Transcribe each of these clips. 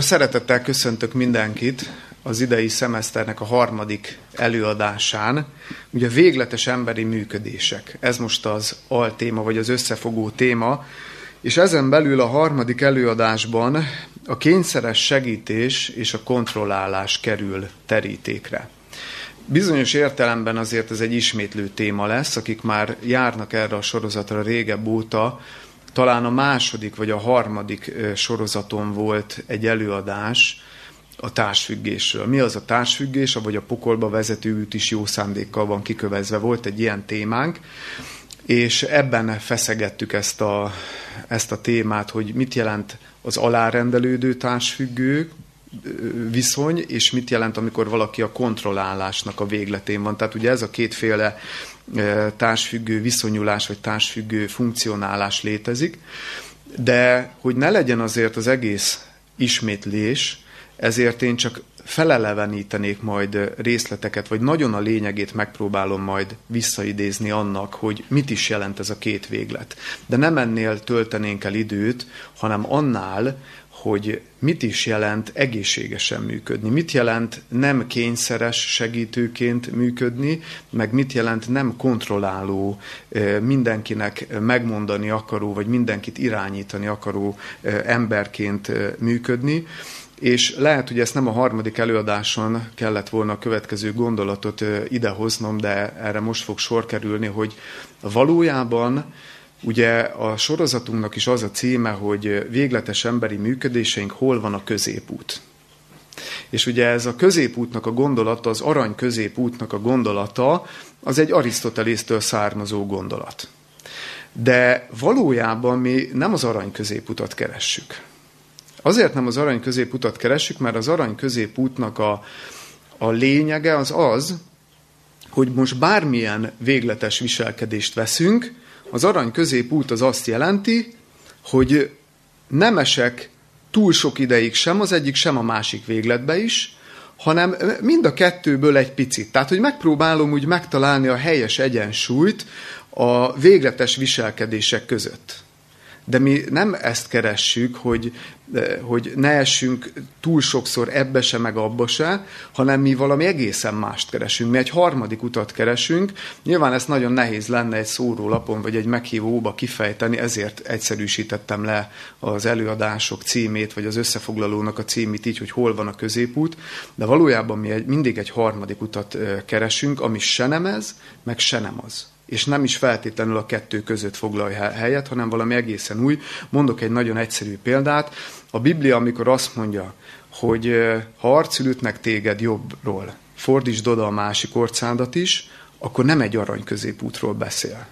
Szeretettel köszöntök mindenkit az idei szemeszternek a harmadik előadásán. Ugye végletes emberi működések. Ez most az altéma, vagy az összefogó téma. És ezen belül a harmadik előadásban a kényszeres segítés és a kontrollálás kerül terítékre. Bizonyos értelemben azért ez egy ismétlő téma lesz, akik már járnak erre a sorozatra régebb óta, talán a második vagy a harmadik sorozaton volt egy előadás a társfüggésről. Mi az a társfüggés, vagy a pokolba vezető út is jó szándékkal van kikövezve. Volt egy ilyen témánk, és ebben feszegettük ezt a, ezt a témát, hogy mit jelent az alárendelődő társfüggő viszony, és mit jelent, amikor valaki a kontrollálásnak a végletén van. Tehát ugye ez a kétféle társfüggő viszonyulás, vagy társfüggő funkcionálás létezik, de hogy ne legyen azért az egész ismétlés, ezért én csak felelevenítenék majd részleteket, vagy nagyon a lényegét megpróbálom majd visszaidézni annak, hogy mit is jelent ez a két véglet. De nem ennél töltenénk el időt, hanem annál, hogy mit is jelent egészségesen működni, mit jelent nem kényszeres segítőként működni, meg mit jelent nem kontrolláló, mindenkinek megmondani akaró, vagy mindenkit irányítani akaró emberként működni. És lehet, hogy ezt nem a harmadik előadáson kellett volna a következő gondolatot idehoznom, de erre most fog sor kerülni, hogy valójában Ugye a sorozatunknak is az a címe, hogy végletes emberi működéseink hol van a középút. És ugye ez a középútnak a gondolata, az arany középútnak a gondolata, az egy Arisztotelésztől származó gondolat. De valójában mi nem az arany középutat keressük. Azért nem az arany középutat keressük, mert az arany középútnak a, a lényege az az, hogy most bármilyen végletes viselkedést veszünk, az arany középút az azt jelenti, hogy nem esek túl sok ideig sem az egyik, sem a másik végletbe is, hanem mind a kettőből egy picit. Tehát, hogy megpróbálom úgy megtalálni a helyes egyensúlyt a végletes viselkedések között. De mi nem ezt keressük, hogy, hogy ne essünk túl sokszor ebbe se, meg abba se, hanem mi valami egészen mást keresünk. Mi egy harmadik utat keresünk. Nyilván ezt nagyon nehéz lenne egy szórólapon vagy egy meghívóba kifejteni, ezért egyszerűsítettem le az előadások címét, vagy az összefoglalónak a címét így, hogy hol van a középút, de valójában mi egy, mindig egy harmadik utat keresünk, ami se nem ez, meg se nem az és nem is feltétlenül a kettő között foglalja helyet, hanem valami egészen új. Mondok egy nagyon egyszerű példát. A Biblia, amikor azt mondja, hogy ha arcülütnek téged jobbról, fordítsd oda a másik orcádat is, akkor nem egy arany középútról beszél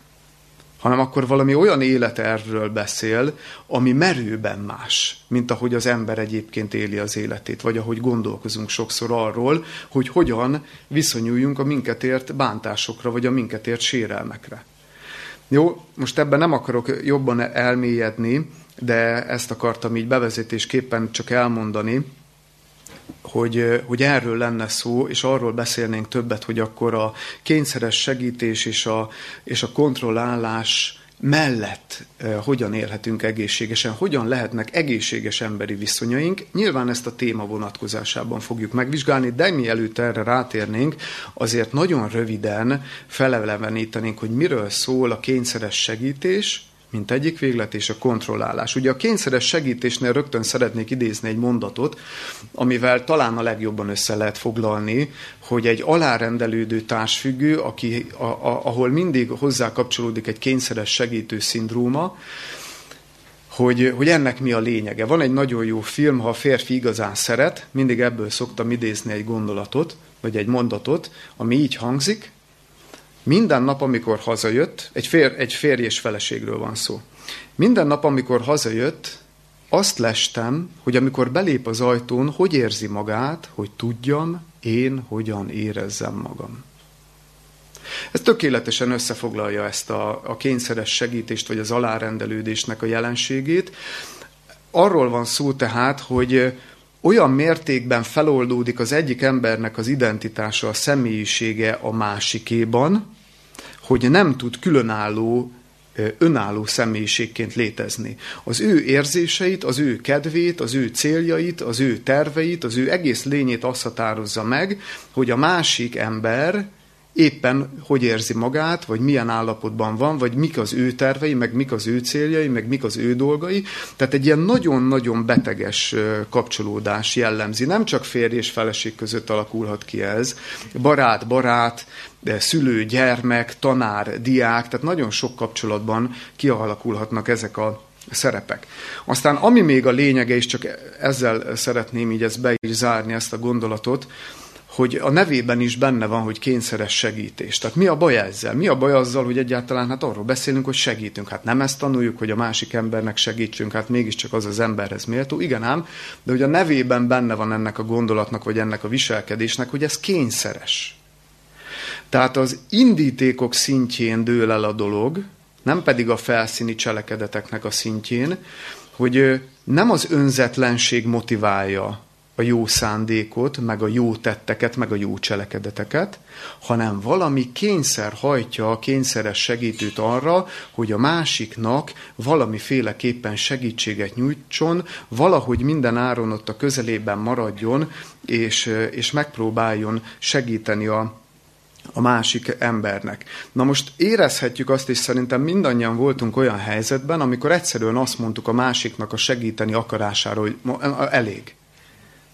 hanem akkor valami olyan életerről beszél, ami merőben más, mint ahogy az ember egyébként éli az életét, vagy ahogy gondolkozunk sokszor arról, hogy hogyan viszonyuljunk a minket ért bántásokra, vagy a minket ért sérelmekre. Jó, most ebben nem akarok jobban elmélyedni, de ezt akartam így bevezetésképpen csak elmondani, hogy, hogy erről lenne szó, és arról beszélnénk többet, hogy akkor a kényszeres segítés és a, és a kontrollálás mellett eh, hogyan élhetünk egészségesen, hogyan lehetnek egészséges emberi viszonyaink. Nyilván ezt a téma vonatkozásában fogjuk megvizsgálni, de mielőtt erre rátérnénk, azért nagyon röviden felelevenítenénk, hogy miről szól a kényszeres segítés, mint egyik véglet, és a kontrollálás. Ugye a kényszeres segítésnél rögtön szeretnék idézni egy mondatot, amivel talán a legjobban össze lehet foglalni, hogy egy alárendelődő társfüggő, aki, a, a, ahol mindig hozzá kapcsolódik egy kényszeres segítő szindróma, hogy, hogy ennek mi a lényege. Van egy nagyon jó film, ha a férfi igazán szeret, mindig ebből szoktam idézni egy gondolatot, vagy egy mondatot, ami így hangzik, minden nap, amikor hazajött, egy, fér, egy férj és feleségről van szó. Minden nap, amikor hazajött, azt lestem, hogy amikor belép az ajtón, hogy érzi magát, hogy tudjam, én hogyan érezzem magam. Ez tökéletesen összefoglalja ezt a, a kényszeres segítést, vagy az alárendelődésnek a jelenségét. Arról van szó tehát, hogy olyan mértékben feloldódik az egyik embernek az identitása, a személyisége a másikéban, hogy nem tud különálló önálló személyiségként létezni. Az ő érzéseit, az ő kedvét, az ő céljait, az ő terveit, az ő egész lényét azt határozza meg, hogy a másik ember éppen hogy érzi magát, vagy milyen állapotban van, vagy mik az ő tervei, meg mik az ő céljai, meg mik az ő dolgai. Tehát egy ilyen nagyon-nagyon beteges kapcsolódás jellemzi. Nem csak férj és feleség között alakulhat ki ez. Barát, barát, szülő, gyermek, tanár, diák, tehát nagyon sok kapcsolatban kialakulhatnak ezek a szerepek. Aztán ami még a lényege, és csak ezzel szeretném így ezt be is zárni, ezt a gondolatot, hogy a nevében is benne van, hogy kényszeres segítés. Tehát mi a baj ezzel? Mi a baj azzal, hogy egyáltalán hát arról beszélünk, hogy segítünk? Hát nem ezt tanuljuk, hogy a másik embernek segítsünk, hát mégiscsak az az emberhez méltó. Igen ám, de hogy a nevében benne van ennek a gondolatnak, vagy ennek a viselkedésnek, hogy ez kényszeres. Tehát az indítékok szintjén dől el a dolog, nem pedig a felszíni cselekedeteknek a szintjén, hogy nem az önzetlenség motiválja a jó szándékot, meg a jó tetteket, meg a jó cselekedeteket, hanem valami kényszer hajtja a kényszeres segítőt arra, hogy a másiknak valamiféleképpen segítséget nyújtson, valahogy minden áron ott a közelében maradjon, és, és megpróbáljon segíteni a, a másik embernek. Na most érezhetjük azt, és szerintem mindannyian voltunk olyan helyzetben, amikor egyszerűen azt mondtuk a másiknak a segíteni akarásáról, hogy elég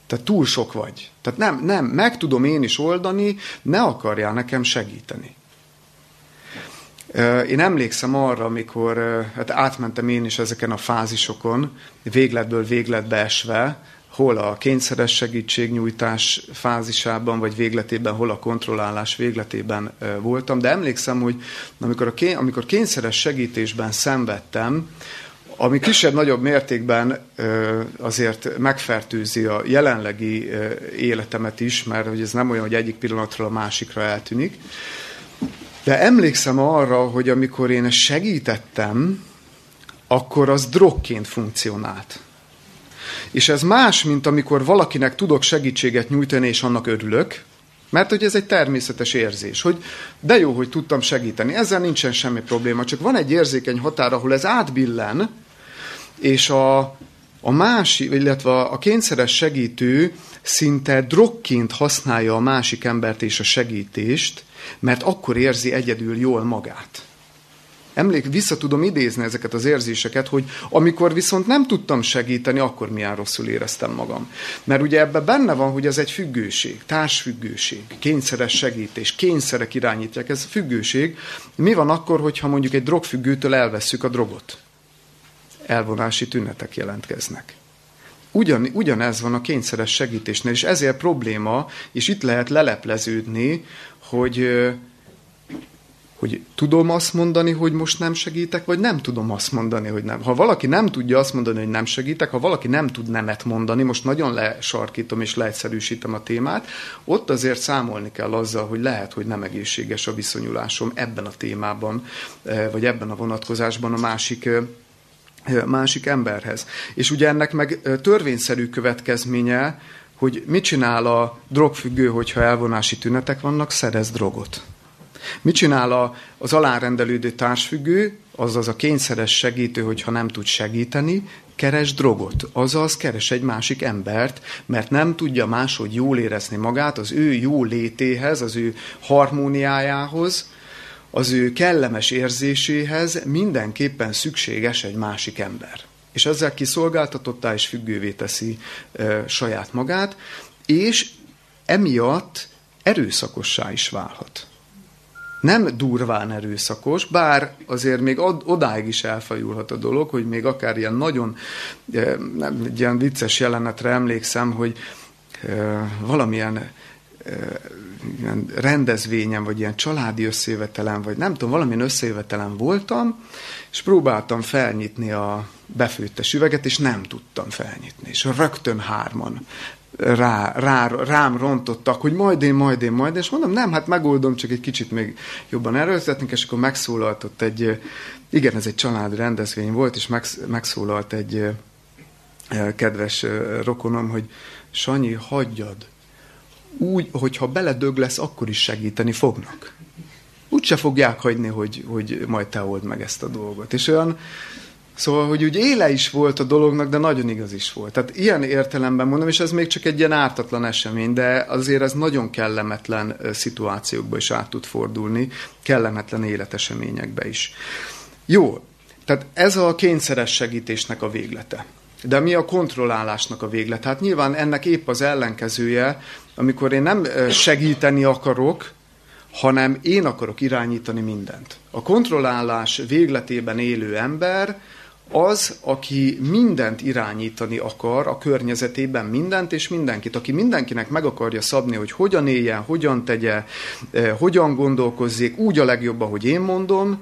tehát túl sok vagy. Tehát nem, nem, meg tudom én is oldani, ne akarjál nekem segíteni. Én emlékszem arra, amikor hát átmentem én is ezeken a fázisokon, végletből végletbe esve, hol a kényszeres segítségnyújtás fázisában, vagy végletében, hol a kontrollálás végletében voltam, de emlékszem, hogy amikor, a kény, amikor kényszeres segítésben szenvedtem, ami kisebb-nagyobb mértékben azért megfertőzi a jelenlegi életemet is, mert hogy ez nem olyan, hogy egyik pillanatról a másikra eltűnik. De emlékszem arra, hogy amikor én segítettem, akkor az drogként funkcionált. És ez más, mint amikor valakinek tudok segítséget nyújtani, és annak örülök, mert hogy ez egy természetes érzés, hogy de jó, hogy tudtam segíteni, ezzel nincsen semmi probléma, csak van egy érzékeny határ, ahol ez átbillen, és a, a másik, illetve a kényszeres segítő szinte drogként használja a másik embert és a segítést, mert akkor érzi egyedül jól magát. Emlék, vissza tudom idézni ezeket az érzéseket, hogy amikor viszont nem tudtam segíteni, akkor milyen rosszul éreztem magam. Mert ugye ebben benne van, hogy ez egy függőség, társfüggőség, kényszeres segítés, kényszerek irányítják, ez függőség. Mi van akkor, hogyha mondjuk egy drogfüggőtől elvesszük a drogot? Elvonási tünetek jelentkeznek. Ugyan, ugyanez van a kényszeres segítésnél, és ezért probléma, és itt lehet lelepleződni, hogy, hogy tudom azt mondani, hogy most nem segítek, vagy nem tudom azt mondani, hogy nem. Ha valaki nem tudja azt mondani, hogy nem segítek, ha valaki nem tud nemet mondani, most nagyon lesarkítom és leegyszerűsítem a témát, ott azért számolni kell azzal, hogy lehet, hogy nem egészséges a viszonyulásom ebben a témában, vagy ebben a vonatkozásban a másik másik emberhez. És ugye ennek meg törvényszerű következménye, hogy mit csinál a drogfüggő, hogyha elvonási tünetek vannak, szerez drogot. Mit csinál az alárendelődő társfüggő, azaz a kényszeres segítő, hogyha nem tud segíteni, keres drogot, azaz keres egy másik embert, mert nem tudja máshogy jól érezni magát az ő jó létéhez, az ő harmóniájához, az ő kellemes érzéséhez mindenképpen szükséges egy másik ember. És ezzel kiszolgáltatottá és függővé teszi e, saját magát, és emiatt erőszakossá is válhat. Nem durván erőszakos, bár azért még odáig is elfajulhat a dolog, hogy még akár ilyen nagyon, egy ilyen vicces jelenetre emlékszem, hogy valamilyen ilyen rendezvényen, vagy ilyen családi összejövetelen, vagy nem tudom, valamilyen összejövetelen voltam, és próbáltam felnyitni a befőttes üveget, és nem tudtam felnyitni. És rögtön hárman rá, rá, rám rontottak, hogy majd én, majd én, majd én, és mondom, nem, hát megoldom, csak egy kicsit még jobban erőltetnénk, és akkor megszólalt ott egy, igen, ez egy családi rendezvény volt, és megszólalt egy kedves rokonom, hogy Sanyi, hagyjad, úgy, hogyha beledög lesz, akkor is segíteni fognak. úgyse fogják hagyni, hogy, hogy majd te old meg ezt a dolgot. És olyan, Szóval, hogy úgy éle is volt a dolognak, de nagyon igaz is volt. Tehát ilyen értelemben mondom, és ez még csak egy ilyen ártatlan esemény, de azért ez nagyon kellemetlen szituációkba is át tud fordulni, kellemetlen életeseményekbe is. Jó, tehát ez a kényszeres segítésnek a véglete. De mi a kontrollálásnak a véglet? Hát nyilván ennek épp az ellenkezője, amikor én nem segíteni akarok, hanem én akarok irányítani mindent. A kontrollálás végletében élő ember az, aki mindent irányítani akar a környezetében, mindent és mindenkit, aki mindenkinek meg akarja szabni, hogy hogyan éljen, hogyan tegye, hogyan gondolkozzék, úgy a legjobb, ahogy én mondom,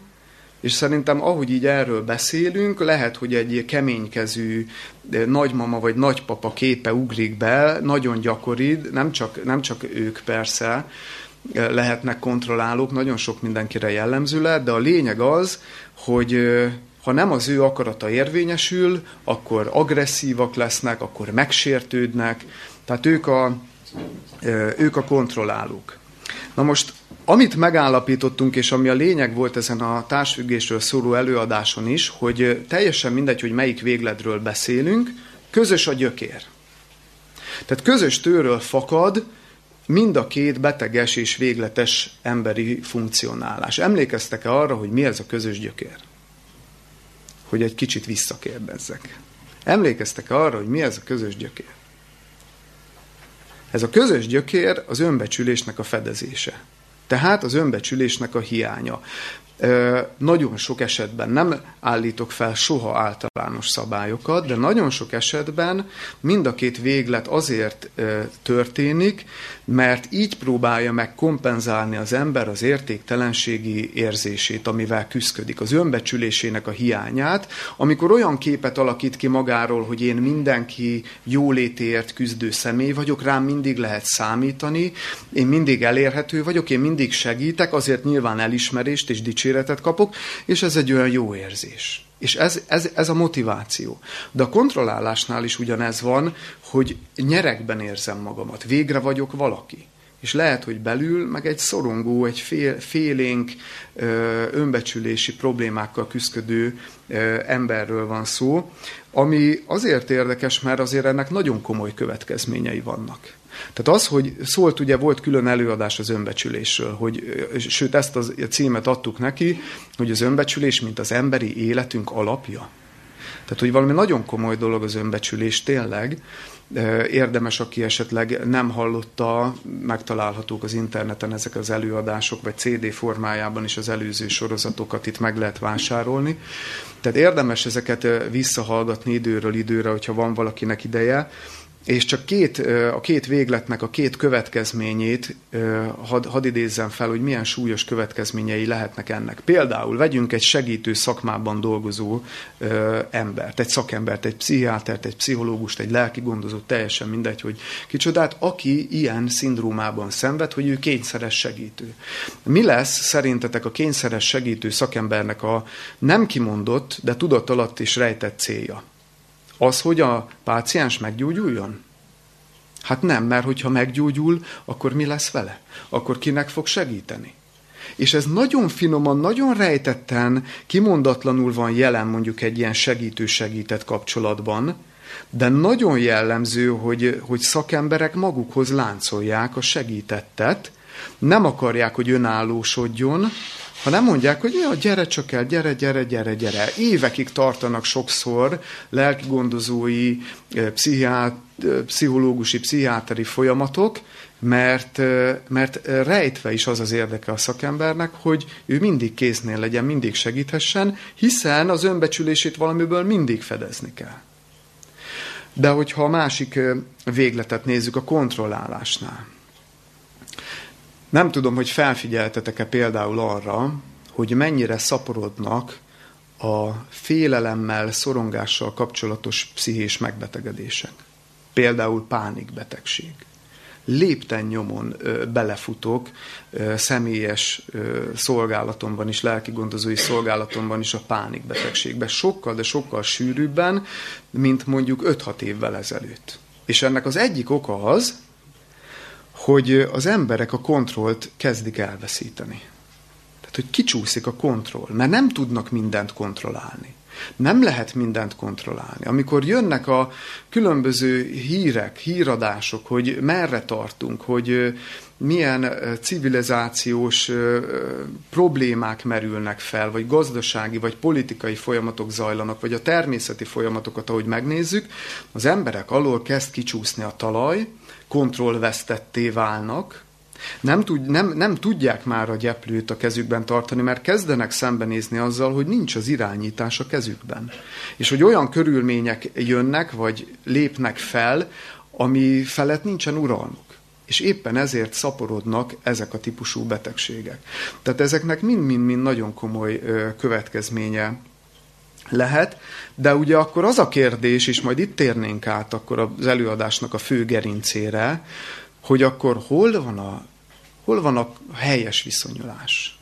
és szerintem, ahogy így erről beszélünk, lehet, hogy egy keménykezű nagymama vagy nagypapa képe ugrik be, nagyon gyakori, nem csak, nem csak ők persze, lehetnek kontrollálók, nagyon sok mindenkire jellemző lehet, de a lényeg az, hogy ha nem az ő akarata érvényesül, akkor agresszívak lesznek, akkor megsértődnek, tehát ők a, ők a kontrollálók. Na most amit megállapítottunk, és ami a lényeg volt ezen a társfüggésről szóló előadáson is, hogy teljesen mindegy, hogy melyik végletről beszélünk, közös a gyökér. Tehát közös tőről fakad mind a két beteges és végletes emberi funkcionálás. Emlékeztek-e arra, hogy mi ez a közös gyökér? Hogy egy kicsit visszakérdezzek. Emlékeztek -e arra, hogy mi ez a közös gyökér? Ez a közös gyökér az önbecsülésnek a fedezése. Tehát az önbecsülésnek a hiánya. Nagyon sok esetben nem állítok fel soha általános szabályokat, de nagyon sok esetben mind a két véglet azért történik, mert így próbálja meg kompenzálni az ember az értéktelenségi érzését, amivel küzdik, az önbecsülésének a hiányát, amikor olyan képet alakít ki magáról, hogy én mindenki jólétéért küzdő személy vagyok, rám mindig lehet számítani, én mindig elérhető vagyok, én mindig segítek, azért nyilván elismerést és dicséretet kapok, és ez egy olyan jó érzés. És ez, ez, ez a motiváció. De a kontrollálásnál is ugyanez van, hogy nyerekben érzem magamat, végre vagyok valaki. És lehet, hogy belül meg egy szorongó, egy fél, félénk, önbecsülési problémákkal küzdő emberről van szó, ami azért érdekes, mert azért ennek nagyon komoly következményei vannak. Tehát az, hogy szólt, ugye volt külön előadás az önbecsülésről, hogy, sőt ezt a címet adtuk neki, hogy az önbecsülés, mint az emberi életünk alapja. Tehát, hogy valami nagyon komoly dolog az önbecsülés tényleg, érdemes, aki esetleg nem hallotta, megtalálhatók az interneten ezek az előadások, vagy CD formájában is az előző sorozatokat itt meg lehet vásárolni. Tehát érdemes ezeket visszahallgatni időről időre, hogyha van valakinek ideje, és csak két, a két végletnek a két következményét had, had idézzem fel, hogy milyen súlyos következményei lehetnek ennek. Például vegyünk egy segítő szakmában dolgozó embert, egy szakembert, egy pszichiátert, egy pszichológust, egy lelki gondozót, teljesen mindegy, hogy kicsodát, aki ilyen szindrómában szenved, hogy ő kényszeres segítő. Mi lesz szerintetek a kényszeres segítő szakembernek a nem kimondott, de tudat alatt is rejtett célja? Az, hogy a páciens meggyógyuljon? Hát nem, mert hogyha meggyógyul, akkor mi lesz vele? Akkor kinek fog segíteni? És ez nagyon finoman, nagyon rejtetten, kimondatlanul van jelen mondjuk egy ilyen segítő-segített kapcsolatban, de nagyon jellemző, hogy, hogy szakemberek magukhoz láncolják a segítettet, nem akarják, hogy önállósodjon, ha nem mondják, hogy ja, gyere csak el, gyere, gyere, gyere, gyere. Évekig tartanak sokszor lelkigondozói, pszichiát, pszichológusi, pszichiáteri folyamatok, mert, mert rejtve is az az érdeke a szakembernek, hogy ő mindig kéznél legyen, mindig segíthessen, hiszen az önbecsülését valamiből mindig fedezni kell. De hogyha a másik végletet nézzük a kontrollálásnál, nem tudom, hogy felfigyeltetek-e például arra, hogy mennyire szaporodnak a félelemmel, szorongással kapcsolatos pszichés megbetegedések. Például pánikbetegség. Lépten nyomon belefutok személyes szolgálatomban is, lelki gondozói szolgálatomban is a pánikbetegségbe. Sokkal, de sokkal sűrűbben, mint mondjuk 5-6 évvel ezelőtt. És ennek az egyik oka az, hogy az emberek a kontrollt kezdik elveszíteni. Tehát hogy kicsúszik a kontroll, mert nem tudnak mindent kontrollálni. Nem lehet mindent kontrollálni. Amikor jönnek a különböző hírek, híradások, hogy merre tartunk, hogy milyen civilizációs problémák merülnek fel, vagy gazdasági, vagy politikai folyamatok zajlanak, vagy a természeti folyamatokat, ahogy megnézzük, az emberek alól kezd kicsúszni a talaj, kontrollvesztetté válnak, nem, tud, nem, nem tudják már a gyeplőt a kezükben tartani, mert kezdenek szembenézni azzal, hogy nincs az irányítás a kezükben. És hogy olyan körülmények jönnek, vagy lépnek fel, ami felett nincsen uralmuk. És éppen ezért szaporodnak ezek a típusú betegségek. Tehát ezeknek mind-mind-mind nagyon komoly következménye lehet, de ugye akkor az a kérdés, és majd itt térnénk át akkor az előadásnak a fő gerincére, hogy akkor hol van a, hol van a helyes viszonyulás?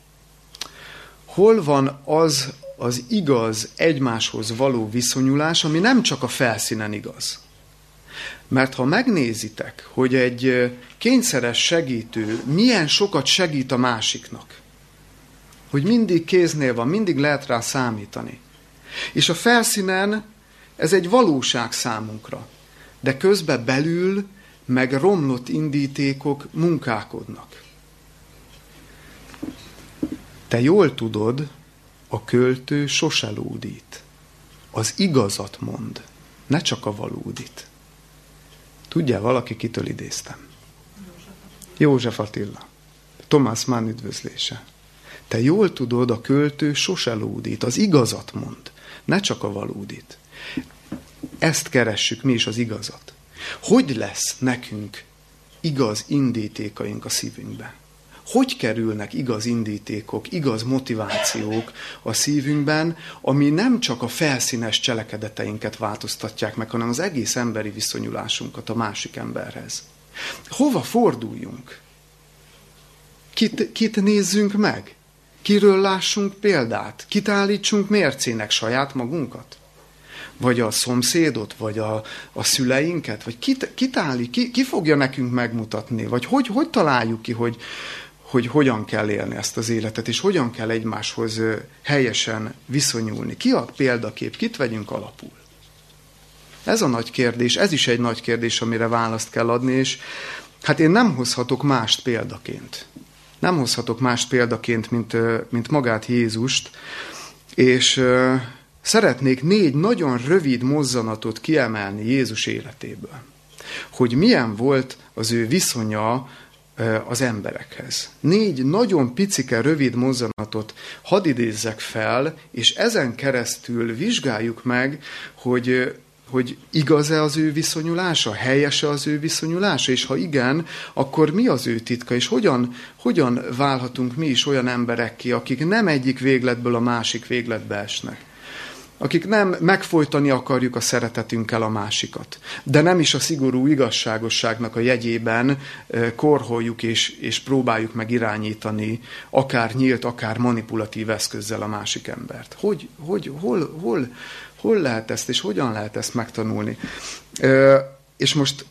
Hol van az az igaz egymáshoz való viszonyulás, ami nem csak a felszínen igaz? Mert ha megnézitek, hogy egy kényszeres segítő milyen sokat segít a másiknak, hogy mindig kéznél van, mindig lehet rá számítani. És a felszínen ez egy valóság számunkra, de közben belül meg romlott indítékok munkálkodnak. Te jól tudod, a költő sose lódít. Az igazat mond, ne csak a valódit. Tudja valaki, kitől idéztem? József Attila. Tomás Mann üdvözlése. Te jól tudod, a költő sose lódít, az igazat mond, ne csak a valódit. Ezt keressük mi is az igazat. Hogy lesz nekünk igaz indítékaink a szívünkbe? Hogy kerülnek igaz indítékok, igaz motivációk a szívünkben, ami nem csak a felszínes cselekedeteinket változtatják meg, hanem az egész emberi viszonyulásunkat a másik emberhez? Hova forduljunk? Kit, kit nézzünk meg? Kiről lássunk példát? Kit állítsunk mércének saját magunkat? vagy a szomszédot, vagy a, a szüleinket, vagy kit, kit állít, ki, ki fogja nekünk megmutatni, vagy hogy, hogy találjuk ki, hogy, hogy hogyan kell élni ezt az életet, és hogyan kell egymáshoz helyesen viszonyulni. Ki a példakép, kit vegyünk alapul? Ez a nagy kérdés, ez is egy nagy kérdés, amire választ kell adni, és hát én nem hozhatok mást példaként. Nem hozhatok mást példaként, mint, mint magát Jézust, és Szeretnék négy nagyon rövid mozzanatot kiemelni Jézus életéből. Hogy milyen volt az ő viszonya az emberekhez. Négy nagyon picike, rövid mozzanatot hadd idézzek fel, és ezen keresztül vizsgáljuk meg, hogy hogy igaz-e az ő viszonyulása, helyese az ő viszonyulása, és ha igen, akkor mi az ő titka, és hogyan, hogyan válhatunk mi is olyan emberekké, akik nem egyik végletből a másik végletbe esnek? Akik nem megfojtani akarjuk a szeretetünkkel a másikat, de nem is a szigorú igazságosságnak a jegyében korholjuk és, és próbáljuk meg irányítani akár nyílt, akár manipulatív eszközzel a másik embert. Hogy, hogy hol, hol, hol lehet ezt, és hogyan lehet ezt megtanulni? És most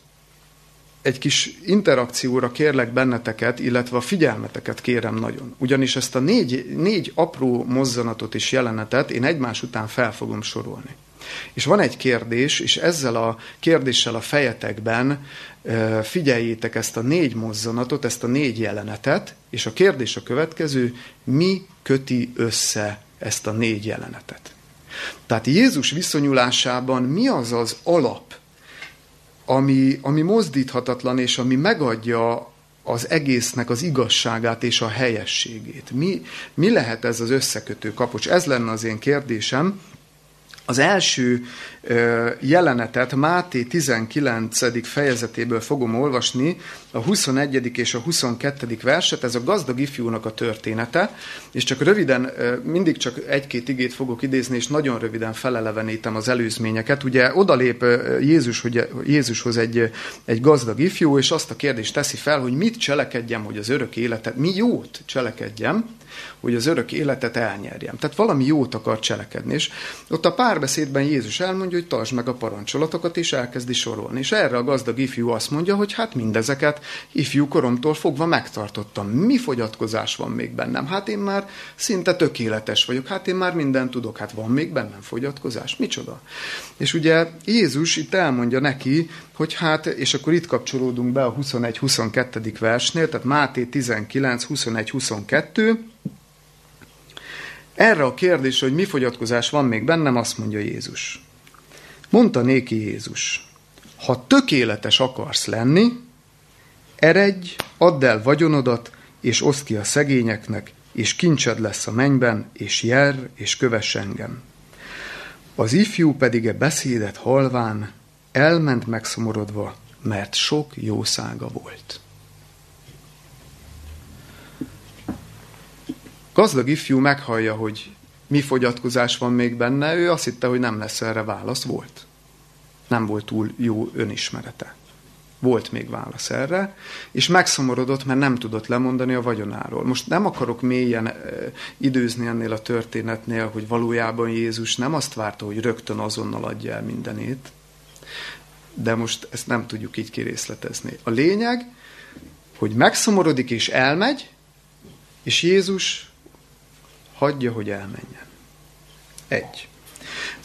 egy kis interakcióra kérlek benneteket, illetve a figyelmeteket kérem nagyon. Ugyanis ezt a négy, négy apró mozzanatot és jelenetet én egymás után fel fogom sorolni. És van egy kérdés, és ezzel a kérdéssel a fejetekben figyeljétek ezt a négy mozzanatot, ezt a négy jelenetet, és a kérdés a következő, mi köti össze ezt a négy jelenetet? Tehát Jézus viszonyulásában mi az az alap, ami, ami mozdíthatatlan, és ami megadja az egésznek az igazságát és a helyességét. Mi, mi lehet ez az összekötő kapocs? Ez lenne az én kérdésem. Az első jelenetet Máté 19. fejezetéből fogom olvasni, a 21. és a 22. verset, ez a gazdag ifjúnak a története, és csak röviden, mindig csak egy-két igét fogok idézni, és nagyon röviden felelevenítem az előzményeket. Ugye odalép Jézus, hogy Jézushoz egy, egy gazdag ifjú, és azt a kérdést teszi fel, hogy mit cselekedjem, hogy az örök életet, mi jót cselekedjem, hogy az örök életet elnyerjem. Tehát valami jót akar cselekedni. És ott a párbeszédben Jézus elmondja, hogy tartsd meg a parancsolatokat, és elkezdi sorolni. És erre a gazdag ifjú azt mondja, hogy hát mindezeket ifjú koromtól fogva megtartottam. Mi fogyatkozás van még bennem? Hát én már szinte tökéletes vagyok, hát én már mindent tudok, hát van még bennem fogyatkozás. Micsoda? És ugye Jézus itt elmondja neki, hogy hát, és akkor itt kapcsolódunk be a 21-22. versnél, tehát Máté 19, 21-22, erre a kérdés, hogy mi fogyatkozás van még bennem, azt mondja Jézus. Mondta néki Jézus, ha tökéletes akarsz lenni, eredj, add el vagyonodat, és oszd ki a szegényeknek, és kincsed lesz a mennyben, és jár, és kövess engem. Az ifjú pedig e beszédet halván elment megszomorodva, mert sok jószága volt. Gazdag ifjú meghallja, hogy mi fogyatkozás van még benne, ő azt hitte, hogy nem lesz erre válasz. Volt. Nem volt túl jó önismerete. Volt még válasz erre, és megszomorodott, mert nem tudott lemondani a vagyonáról. Most nem akarok mélyen e, időzni ennél a történetnél, hogy valójában Jézus nem azt várta, hogy rögtön azonnal adja el mindenét, de most ezt nem tudjuk így kirészletezni. A lényeg, hogy megszomorodik és elmegy, és Jézus hagyja, hogy elmenjen. Egy.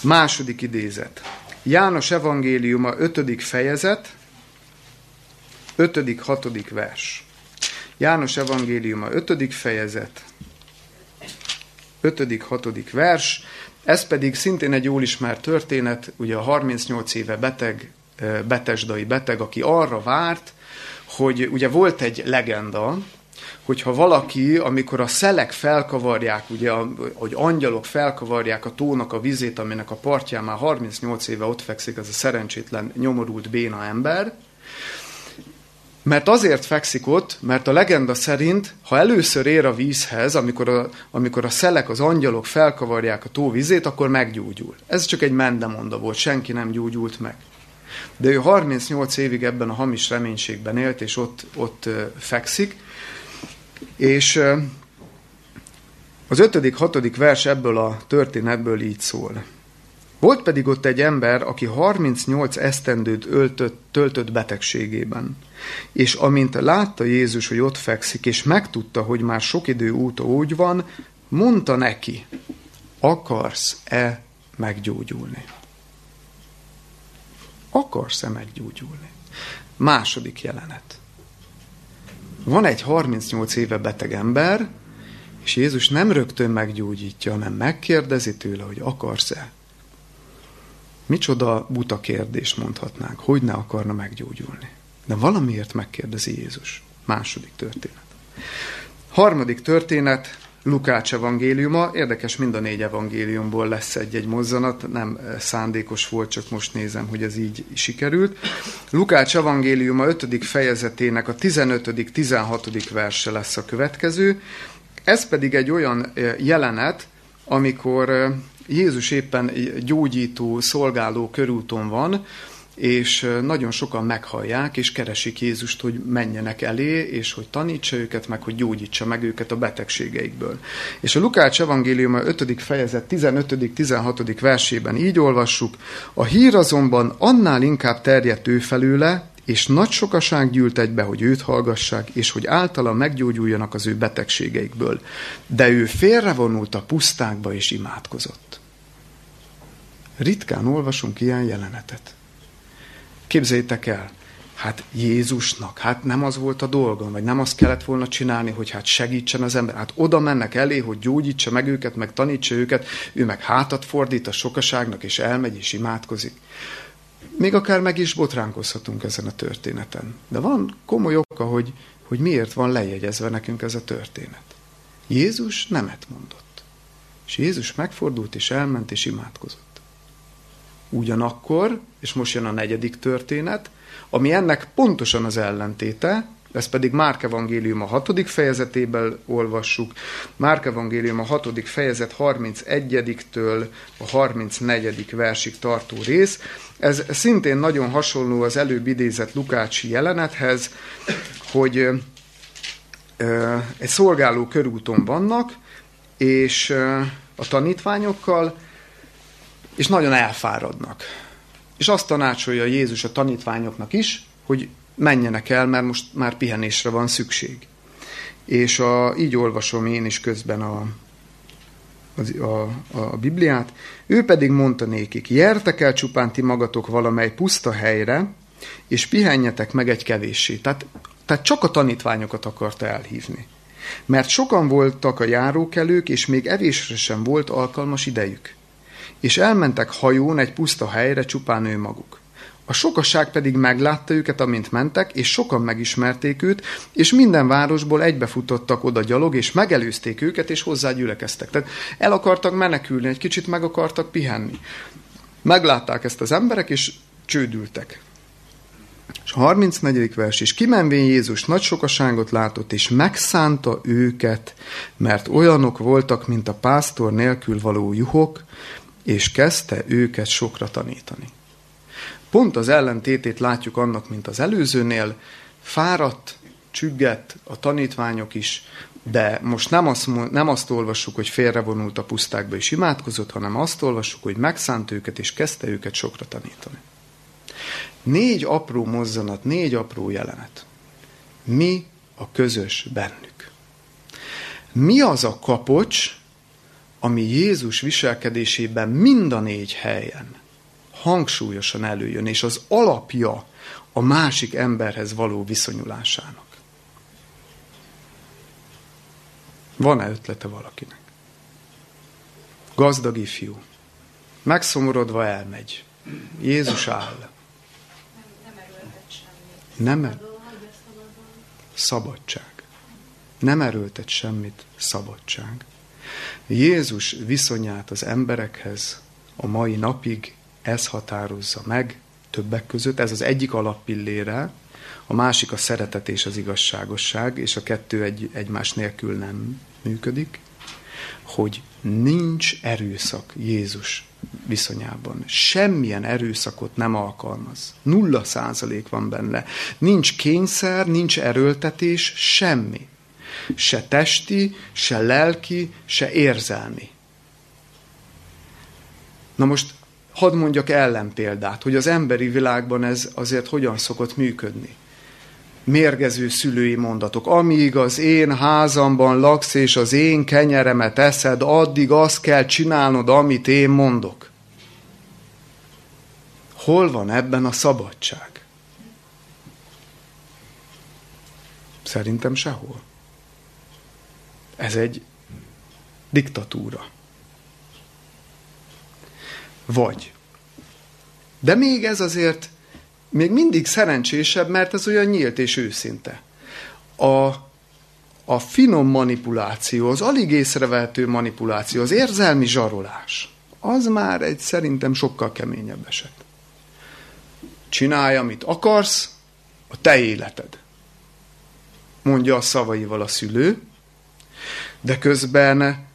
Második idézet. János evangéliuma, ötödik fejezet, ötödik, hatodik vers. János evangéliuma, ötödik fejezet, ötödik, hatodik vers. Ez pedig szintén egy jól ismert történet, ugye a 38 éve beteg, betesdai beteg, aki arra várt, hogy ugye volt egy legenda, hogyha valaki, amikor a szelek felkavarják, ugye, hogy angyalok felkavarják a tónak a vizét, aminek a partján már 38 éve ott fekszik ez a szerencsétlen, nyomorult béna ember, mert azért fekszik ott, mert a legenda szerint, ha először ér a vízhez, amikor a, amikor a szelek, az angyalok felkavarják a tó vizét, akkor meggyógyul. Ez csak egy mendemonda volt, senki nem gyógyult meg. De ő 38 évig ebben a hamis reménységben élt, és ott, ott fekszik, és az ötödik, hatodik vers ebből a történetből így szól. Volt pedig ott egy ember, aki 38 esztendőt öltött, töltött betegségében. És amint látta Jézus, hogy ott fekszik, és megtudta, hogy már sok idő óta úgy van, mondta neki, akarsz-e meggyógyulni? Akarsz-e meggyógyulni? Második jelenet. Van egy 38 éve beteg ember, és Jézus nem rögtön meggyógyítja, hanem megkérdezi tőle, hogy akarsz-e. Micsoda buta kérdés mondhatnánk, hogy ne akarna meggyógyulni. De valamiért megkérdezi Jézus. Második történet. Harmadik történet, Lukács evangéliuma. Érdekes, mind a négy evangéliumból lesz egy-egy mozzanat, nem eh, szándékos volt, csak most nézem, hogy ez így sikerült. Lukács evangéliuma 5. fejezetének a 15.-16. verse lesz a következő. Ez pedig egy olyan eh, jelenet, amikor eh, Jézus éppen gyógyító, szolgáló körúton van, és nagyon sokan meghallják, és keresik Jézust, hogy menjenek elé, és hogy tanítsa őket, meg hogy gyógyítsa meg őket a betegségeikből. És a Lukács evangélium 5. fejezet 15.-16. versében így olvassuk, a hír azonban annál inkább terjedt ő felőle, és nagy sokaság gyűlt egybe, hogy őt hallgassák, és hogy általa meggyógyuljanak az ő betegségeikből. De ő félrevonult a pusztákba, és imádkozott. Ritkán olvasunk ilyen jelenetet. Képzeljétek el, hát Jézusnak, hát nem az volt a dolga, vagy nem azt kellett volna csinálni, hogy hát segítsen az ember. Hát oda mennek elé, hogy gyógyítsa meg őket, meg tanítsa őket, ő meg hátat fordít a sokaságnak, és elmegy, és imádkozik. Még akár meg is botránkozhatunk ezen a történeten. De van komoly oka, hogy, hogy miért van lejegyezve nekünk ez a történet. Jézus nemet mondott. És Jézus megfordult, és elment, és imádkozott. Ugyanakkor, és most jön a negyedik történet, ami ennek pontosan az ellentéte, ez pedig Márk Evangélium a hatodik fejezetében olvassuk. Márk Evangélium a hatodik fejezet 31-től a 34. versig tartó rész. Ez szintén nagyon hasonló az előbb idézett Lukácsi jelenethez, hogy egy szolgáló körúton vannak, és a tanítványokkal, és nagyon elfáradnak. És azt tanácsolja Jézus a tanítványoknak is, hogy menjenek el, mert most már pihenésre van szükség. És a, így olvasom én is közben a, a, a, a Bibliát. Ő pedig mondta nékik, jertek el csupán ti magatok valamely puszta helyre, és pihenjetek meg egy kevéssé. Tehát, tehát csak a tanítványokat akarta elhívni. Mert sokan voltak a járókelők, és még evésre sem volt alkalmas idejük. És elmentek hajón egy puszta helyre csupán ő maguk. A sokasság pedig meglátta őket, amint mentek, és sokan megismerték őt, és minden városból egybefutottak oda gyalog, és megelőzték őket, és hozzá gyülekeztek. Tehát el akartak menekülni, egy kicsit meg akartak pihenni. Meglátták ezt az emberek, és csődültek. És a 34. vers is, kimenvén Jézus nagy sokaságot látott, és megszánta őket, mert olyanok voltak, mint a pásztor nélkül való juhok, és kezdte őket sokra tanítani. Pont az ellentétét látjuk annak, mint az előzőnél, fáradt, csüggett a tanítványok is, de most nem azt, nem azt olvassuk, hogy félrevonult a pusztákba és imádkozott, hanem azt olvassuk, hogy megszánt őket és kezdte őket sokra tanítani. Négy apró mozzanat, négy apró jelenet. Mi a közös bennük? Mi az a kapocs, ami Jézus viselkedésében mind a négy helyen hangsúlyosan előjön, és az alapja a másik emberhez való viszonyulásának. Van-e ötlete valakinek? Gazdag ifjú. Megszomorodva elmegy. Jézus áll. Nem, nem Szabadság. Nem erőltet semmit, szabadság. Jézus viszonyát az emberekhez a mai napig ez határozza meg többek között. Ez az egyik alappillére, a másik a szeretet és az igazságosság, és a kettő egy, egymás nélkül nem működik, hogy nincs erőszak Jézus viszonyában. Semmilyen erőszakot nem alkalmaz. Nulla százalék van benne. Nincs kényszer, nincs erőltetés, semmi. Se testi, se lelki, se érzelmi. Na most hadd mondjak ellenpéldát, hogy az emberi világban ez azért hogyan szokott működni. Mérgező szülői mondatok. Amíg az én házamban laksz, és az én kenyeremet eszed, addig azt kell csinálnod, amit én mondok. Hol van ebben a szabadság? Szerintem sehol. Ez egy diktatúra. Vagy. De még ez azért még mindig szerencsésebb, mert ez olyan nyílt és őszinte. A, a finom manipuláció, az alig észrevehető manipuláció, az érzelmi zsarolás, az már egy szerintem sokkal keményebb eset. Csinálj, amit akarsz, a te életed. Mondja a szavaival a szülő, de közben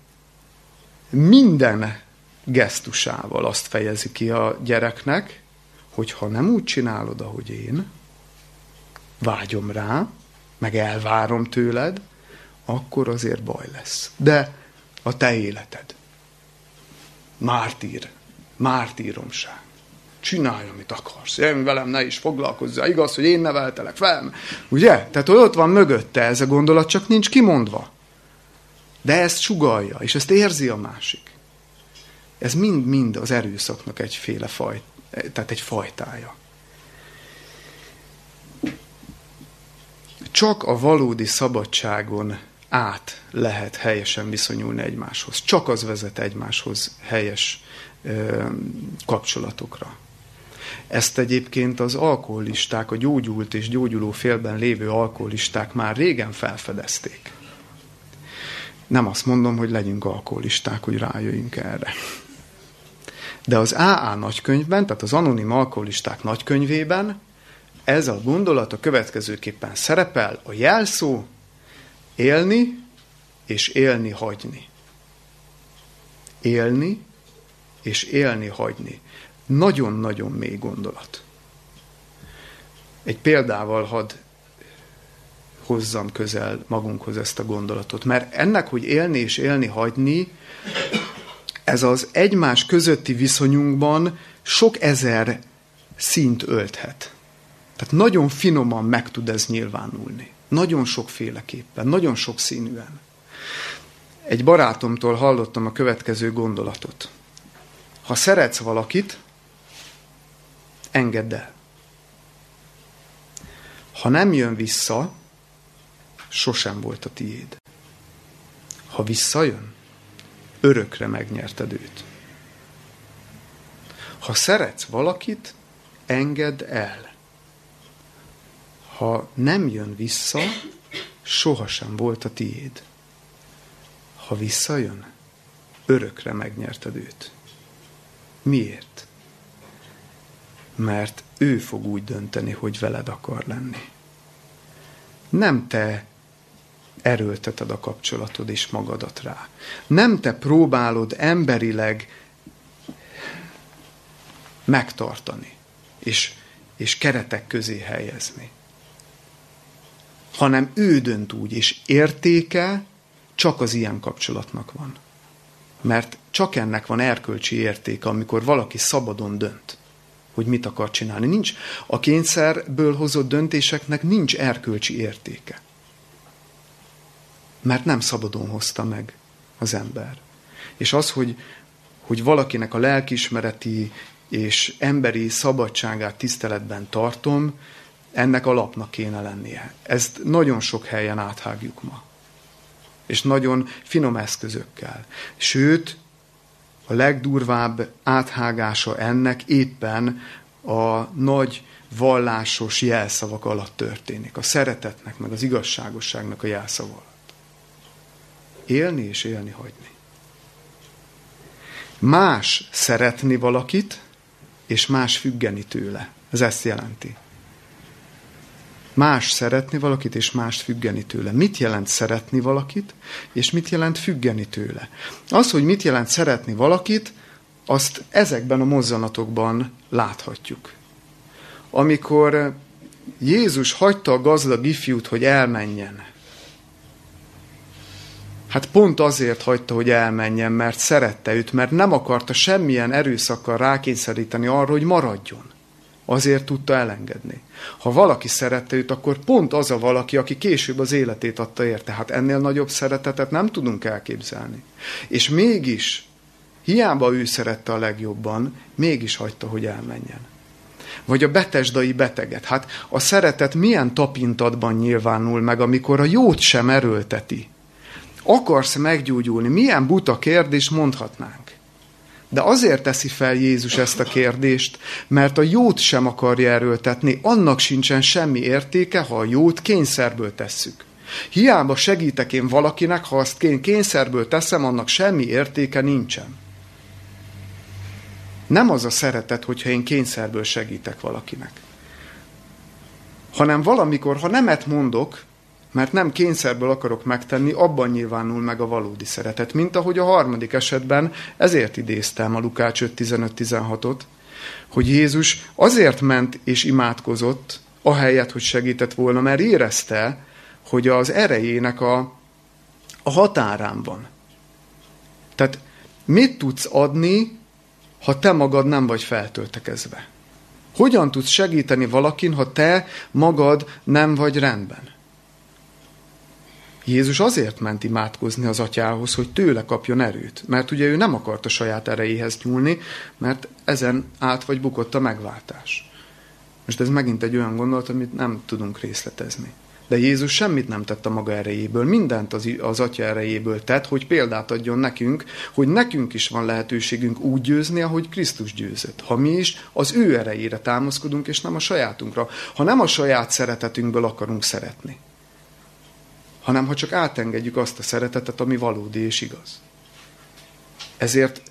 minden gesztusával azt fejezi ki a gyereknek, hogy ha nem úgy csinálod, ahogy én, vágyom rá, meg elvárom tőled, akkor azért baj lesz. De a te életed. Mártír. Mártíromság. Csinálj, amit akarsz. Én velem ne is foglalkozzál. Igaz, hogy én neveltelek fel. Ugye? Tehát ott van mögötte ez a gondolat, csak nincs kimondva. De ezt sugalja, és ezt érzi a másik. Ez mind-mind az erőszaknak egyféle faj, tehát egy fajtája. Csak a valódi szabadságon át lehet helyesen viszonyulni egymáshoz. Csak az vezet egymáshoz helyes ö, kapcsolatokra. Ezt egyébként az alkoholisták, a gyógyult és gyógyuló félben lévő alkoholisták már régen felfedezték. Nem azt mondom, hogy legyünk alkoholisták, hogy rájöjjünk erre. De az AA nagykönyvben, tehát az anonim alkoholisták nagykönyvében ez a gondolat a következőképpen szerepel, a jelszó élni és élni hagyni. Élni és élni hagyni. Nagyon-nagyon mély gondolat. Egy példával hadd hozzam közel magunkhoz ezt a gondolatot. Mert ennek, hogy élni és élni hagyni, ez az egymás közötti viszonyunkban sok ezer szint ölthet. Tehát nagyon finoman meg tud ez nyilvánulni. Nagyon sokféleképpen, nagyon sok színűen. Egy barátomtól hallottam a következő gondolatot. Ha szeretsz valakit, engedd el. Ha nem jön vissza, sosem volt a tiéd. Ha visszajön, örökre megnyerted őt. Ha szeretsz valakit, engedd el. Ha nem jön vissza, sohasem volt a tiéd. Ha visszajön, örökre megnyerted őt. Miért? Mert ő fog úgy dönteni, hogy veled akar lenni. Nem te erőlteted a kapcsolatod és magadat rá. Nem te próbálod emberileg megtartani, és, és keretek közé helyezni. Hanem ő dönt úgy, és értéke csak az ilyen kapcsolatnak van. Mert csak ennek van erkölcsi értéke, amikor valaki szabadon dönt, hogy mit akar csinálni. Nincs a kényszerből hozott döntéseknek nincs erkölcsi értéke mert nem szabadon hozta meg az ember. És az, hogy, hogy valakinek a lelkismereti és emberi szabadságát tiszteletben tartom, ennek alapnak kéne lennie. Ezt nagyon sok helyen áthágjuk ma. És nagyon finom eszközökkel. Sőt, a legdurvább áthágása ennek éppen a nagy vallásos jelszavak alatt történik. A szeretetnek, meg az igazságosságnak a jelszava élni és élni hagyni. Más szeretni valakit, és más függeni tőle. Ez ezt jelenti. Más szeretni valakit, és más függeni tőle. Mit jelent szeretni valakit, és mit jelent függeni tőle? Az, hogy mit jelent szeretni valakit, azt ezekben a mozzanatokban láthatjuk. Amikor Jézus hagyta a gazdag ifjút, hogy elmenjen, Hát pont azért hagyta, hogy elmenjen, mert szerette őt, mert nem akarta semmilyen erőszakkal rákényszeríteni arra, hogy maradjon. Azért tudta elengedni. Ha valaki szerette őt, akkor pont az a valaki, aki később az életét adta érte. Hát ennél nagyobb szeretetet nem tudunk elképzelni. És mégis, hiába ő szerette a legjobban, mégis hagyta, hogy elmenjen. Vagy a betesdai beteget. Hát a szeretet milyen tapintatban nyilvánul meg, amikor a jót sem erőlteti akarsz meggyógyulni? Milyen buta kérdés mondhatnánk. De azért teszi fel Jézus ezt a kérdést, mert a jót sem akarja erőltetni, annak sincsen semmi értéke, ha a jót kényszerből tesszük. Hiába segítek én valakinek, ha azt én kényszerből teszem, annak semmi értéke nincsen. Nem az a szeretet, hogyha én kényszerből segítek valakinek. Hanem valamikor, ha nemet mondok, mert nem kényszerből akarok megtenni, abban nyilvánul meg a valódi szeretet. Mint ahogy a harmadik esetben, ezért idéztem a Lukács 5.15-16-ot, hogy Jézus azért ment és imádkozott, ahelyett, hogy segített volna, mert érezte, hogy az erejének a, a határán van. Tehát mit tudsz adni, ha te magad nem vagy feltöltekezve? Hogyan tudsz segíteni valakin, ha te magad nem vagy rendben? Jézus azért ment imádkozni az atyához, hogy tőle kapjon erőt, mert ugye ő nem akart a saját erejéhez nyúlni, mert ezen át vagy bukott a megváltás. Most ez megint egy olyan gondolat, amit nem tudunk részletezni. De Jézus semmit nem tett a maga erejéből, mindent az, az atya erejéből tett, hogy példát adjon nekünk, hogy nekünk is van lehetőségünk úgy győzni, ahogy Krisztus győzött. Ha mi is az ő erejére támaszkodunk, és nem a sajátunkra. Ha nem a saját szeretetünkből akarunk szeretni hanem ha csak átengedjük azt a szeretetet, ami valódi és igaz. Ezért,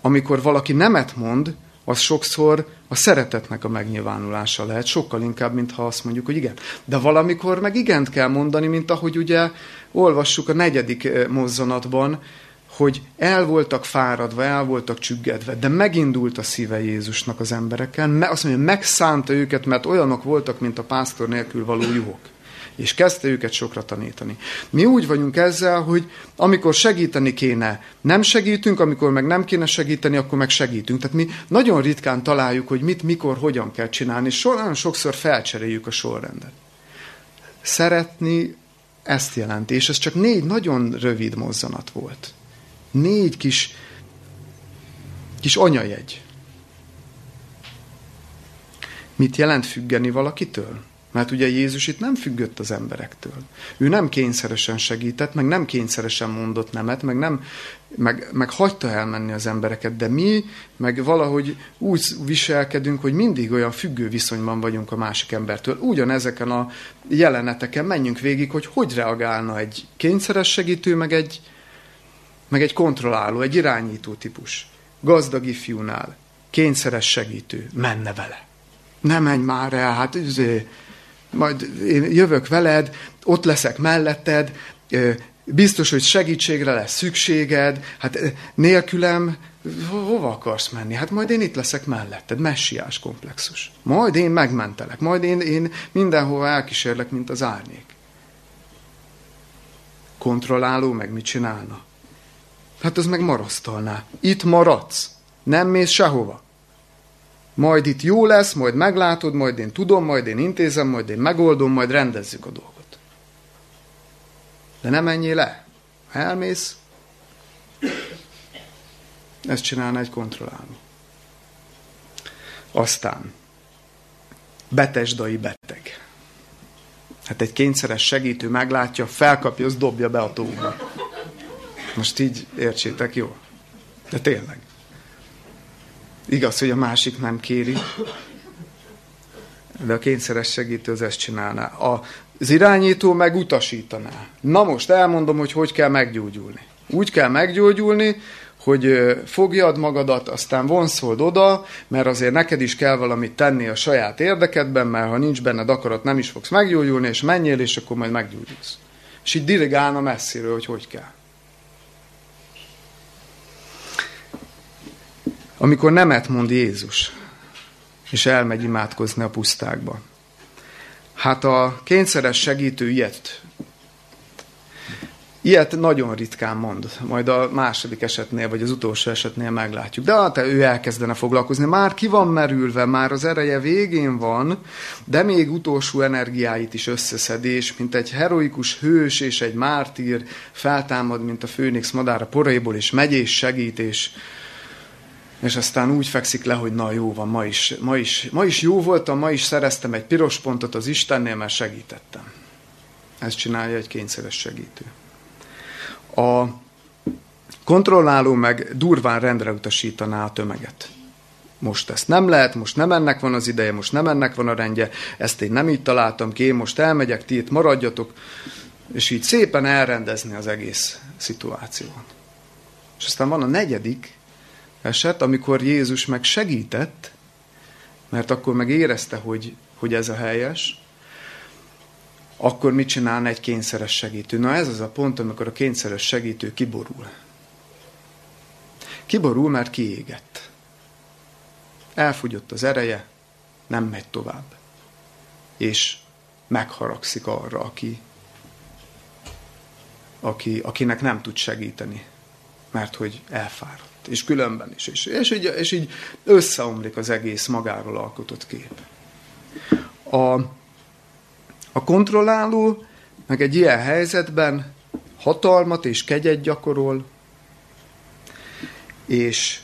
amikor valaki nemet mond, az sokszor a szeretetnek a megnyilvánulása lehet, sokkal inkább, mint ha azt mondjuk, hogy igen. De valamikor meg igent kell mondani, mint ahogy ugye olvassuk a negyedik eh, mozzanatban, hogy el voltak fáradva, el voltak csüggedve, de megindult a szíve Jézusnak az emberekkel, azt mondja, megszánta őket, mert olyanok voltak, mint a pásztor nélkül való juhok. És kezdte őket sokra tanítani. Mi úgy vagyunk ezzel, hogy amikor segíteni kéne, nem segítünk, amikor meg nem kéne segíteni, akkor meg segítünk. Tehát mi nagyon ritkán találjuk, hogy mit, mikor, hogyan kell csinálni, és nagyon sokszor felcseréljük a sorrendet. Szeretni ezt jelenti, és ez csak négy nagyon rövid mozzanat volt. Négy kis, kis anyajegy. Mit jelent függeni valakitől? Mert ugye Jézus itt nem függött az emberektől. Ő nem kényszeresen segített, meg nem kényszeresen mondott nemet, meg, nem, meg, meg hagyta elmenni az embereket, de mi meg valahogy úgy viselkedünk, hogy mindig olyan függő viszonyban vagyunk a másik embertől. Ugyanezeken a jeleneteken menjünk végig, hogy hogy reagálna egy kényszeres segítő, meg egy, meg egy kontrolláló, egy irányító típus. Gazdag ifjúnál, kényszeres segítő, menne vele. Ne menj már el, hát üzé, majd én jövök veled, ott leszek melletted, biztos, hogy segítségre lesz szükséged, hát nélkülem hova akarsz menni? Hát majd én itt leszek melletted, messiás komplexus. Majd én megmentelek, majd én, én mindenhova elkísérlek, mint az árnyék. Kontrolláló meg mit csinálna? Hát az meg marasztalná. Itt maradsz. Nem mész sehova. Majd itt jó lesz, majd meglátod, majd én tudom, majd én intézem, majd én megoldom, majd rendezzük a dolgot. De nem menjél le. Ha elmész, ezt csinálna egy kontrolláló. Aztán betesdai beteg. Hát egy kényszeres segítő meglátja, felkapja, az dobja be a tóba. Most így értsétek, jó? De tényleg. Igaz, hogy a másik nem kéri, de a kényszeres segítő az ezt csinálná. Az irányító meg utasítaná. Na most elmondom, hogy hogy kell meggyógyulni. Úgy kell meggyógyulni, hogy fogjad magadat, aztán vonszold oda, mert azért neked is kell valamit tenni a saját érdekedben, mert ha nincs benned akarat, nem is fogsz meggyógyulni, és menjél, és akkor majd meggyógyulsz. És így dirigálna messziről, hogy hogy kell. Amikor nemet mond Jézus, és elmegy imádkozni a pusztákba. Hát a kényszeres segítő ilyet, ilyet nagyon ritkán mond. Majd a második esetnél, vagy az utolsó esetnél meglátjuk. De hát ő elkezdene foglalkozni. Már ki van merülve, már az ereje végén van, de még utolsó energiáit is összeszedés, mint egy heroikus hős és egy mártír feltámad, mint a főnix madára poraiból, és megy és segít, és és aztán úgy fekszik le, hogy na jó van, ma is, ma is, ma is jó voltam, ma is szereztem egy piros pontot az Istennél, mert segítettem. Ezt csinálja egy kényszeres segítő. A kontrolláló meg durván rendre utasítaná a tömeget. Most ezt nem lehet, most nem ennek van az ideje, most nem ennek van a rendje, ezt én nem így találtam ki, én most elmegyek, ti itt maradjatok, és így szépen elrendezni az egész szituációt. És aztán van a negyedik, eset, amikor Jézus meg segített, mert akkor meg érezte, hogy, hogy ez a helyes, akkor mit csinálna egy kényszeres segítő? Na ez az a pont, amikor a kényszeres segítő kiborul. Kiborul, mert kiégett. Elfogyott az ereje, nem megy tovább. És megharagszik arra, aki, aki, akinek nem tud segíteni, mert hogy elfáradt és különben is. És, és, így, és így összeomlik az egész magáról alkotott kép. A, a kontrolláló meg egy ilyen helyzetben hatalmat és kegyet gyakorol, és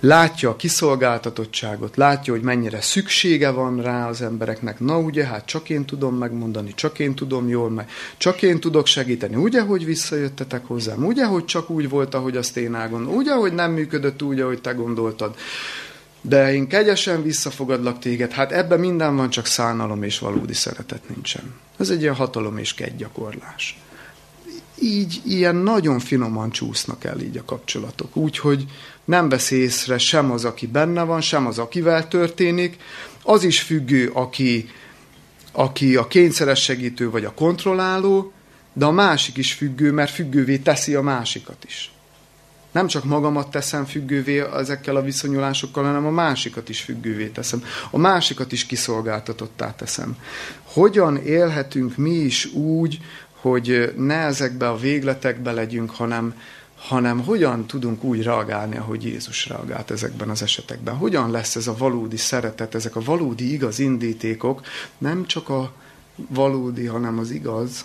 látja a kiszolgáltatottságot, látja, hogy mennyire szüksége van rá az embereknek. Na ugye, hát csak én tudom megmondani, csak én tudom jól meg, csak én tudok segíteni. Ugye, hogy visszajöttetek hozzám? Ugye, hogy csak úgy volt, ahogy azt én elgondolom? Ugye, hogy nem működött úgy, ahogy te gondoltad? De én kegyesen visszafogadlak téged. Hát ebben minden van, csak szánalom és valódi szeretet nincsen. Ez egy ilyen hatalom és gyakorlás. Így ilyen nagyon finoman csúsznak el így a kapcsolatok. Úgyhogy nem vesz észre sem az, aki benne van, sem az, akivel történik. Az is függő, aki, aki a kényszeres segítő vagy a kontrolláló, de a másik is függő, mert függővé teszi a másikat is. Nem csak magamat teszem függővé ezekkel a viszonyulásokkal, hanem a másikat is függővé teszem. A másikat is kiszolgáltatottá teszem. Hogyan élhetünk mi is úgy, hogy ne ezekbe a végletekbe legyünk, hanem, hanem hogyan tudunk úgy reagálni, ahogy Jézus reagált ezekben az esetekben. Hogyan lesz ez a valódi szeretet, ezek a valódi igaz indítékok, nem csak a valódi, hanem az igaz,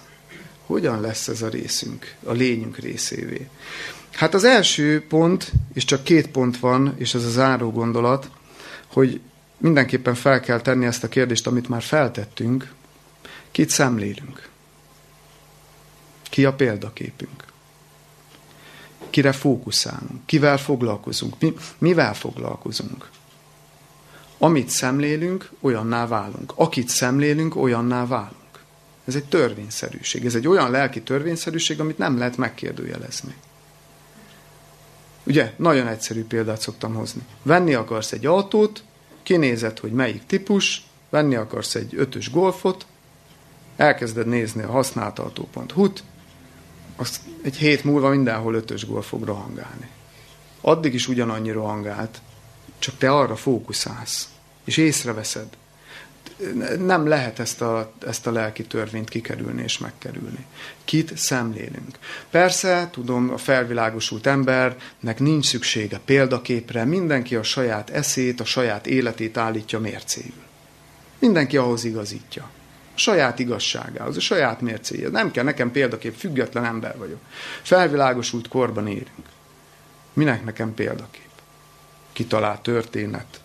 hogyan lesz ez a részünk, a lényünk részévé. Hát az első pont, és csak két pont van, és ez a záró gondolat, hogy mindenképpen fel kell tenni ezt a kérdést, amit már feltettünk, kit szemlélünk? Ki a példaképünk? Kire fókuszálunk? Kivel foglalkozunk? Mi, mivel foglalkozunk? Amit szemlélünk, olyanná válunk. Akit szemlélünk, olyanná válunk. Ez egy törvényszerűség. Ez egy olyan lelki törvényszerűség, amit nem lehet megkérdőjelezni. Ugye, nagyon egyszerű példát szoktam hozni. Venni akarsz egy autót, kinézed, hogy melyik típus, venni akarsz egy ötös golfot, elkezded nézni a használt autó.hu-t, azt egy hét múlva mindenhol ötös gól fog rohangálni. Addig is ugyanannyi rohangált, csak te arra fókuszálsz, és észreveszed. Nem lehet ezt a, ezt a lelki törvényt kikerülni és megkerülni. Kit szemlélünk. Persze, tudom, a felvilágosult embernek nincs szüksége példaképre, mindenki a saját eszét, a saját életét állítja mércéül. Mindenki ahhoz igazítja. Saját igazságához, a saját mércéje. Nem kell nekem példakép, független ember vagyok. Felvilágosult korban érünk. Minek nekem példakép? Kitalált történet.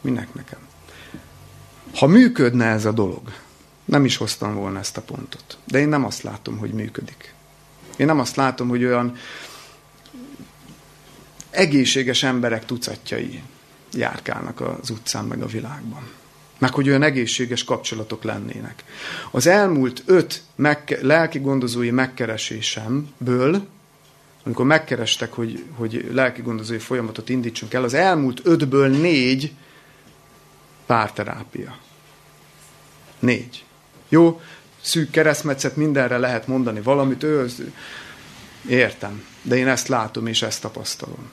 Minek nekem? Ha működne ez a dolog, nem is hoztam volna ezt a pontot. De én nem azt látom, hogy működik. Én nem azt látom, hogy olyan egészséges emberek tucatjai járkálnak az utcán meg a világban meg hogy olyan egészséges kapcsolatok lennének. Az elmúlt öt megke- lelki gondozói megkeresésemből, amikor megkerestek, hogy, hogy lelki gondozói folyamatot indítsunk el, az elmúlt ötből négy párterápia. Négy. Jó, szűk keresztmetszet, mindenre lehet mondani valamit, ő, értem, de én ezt látom és ezt tapasztalom.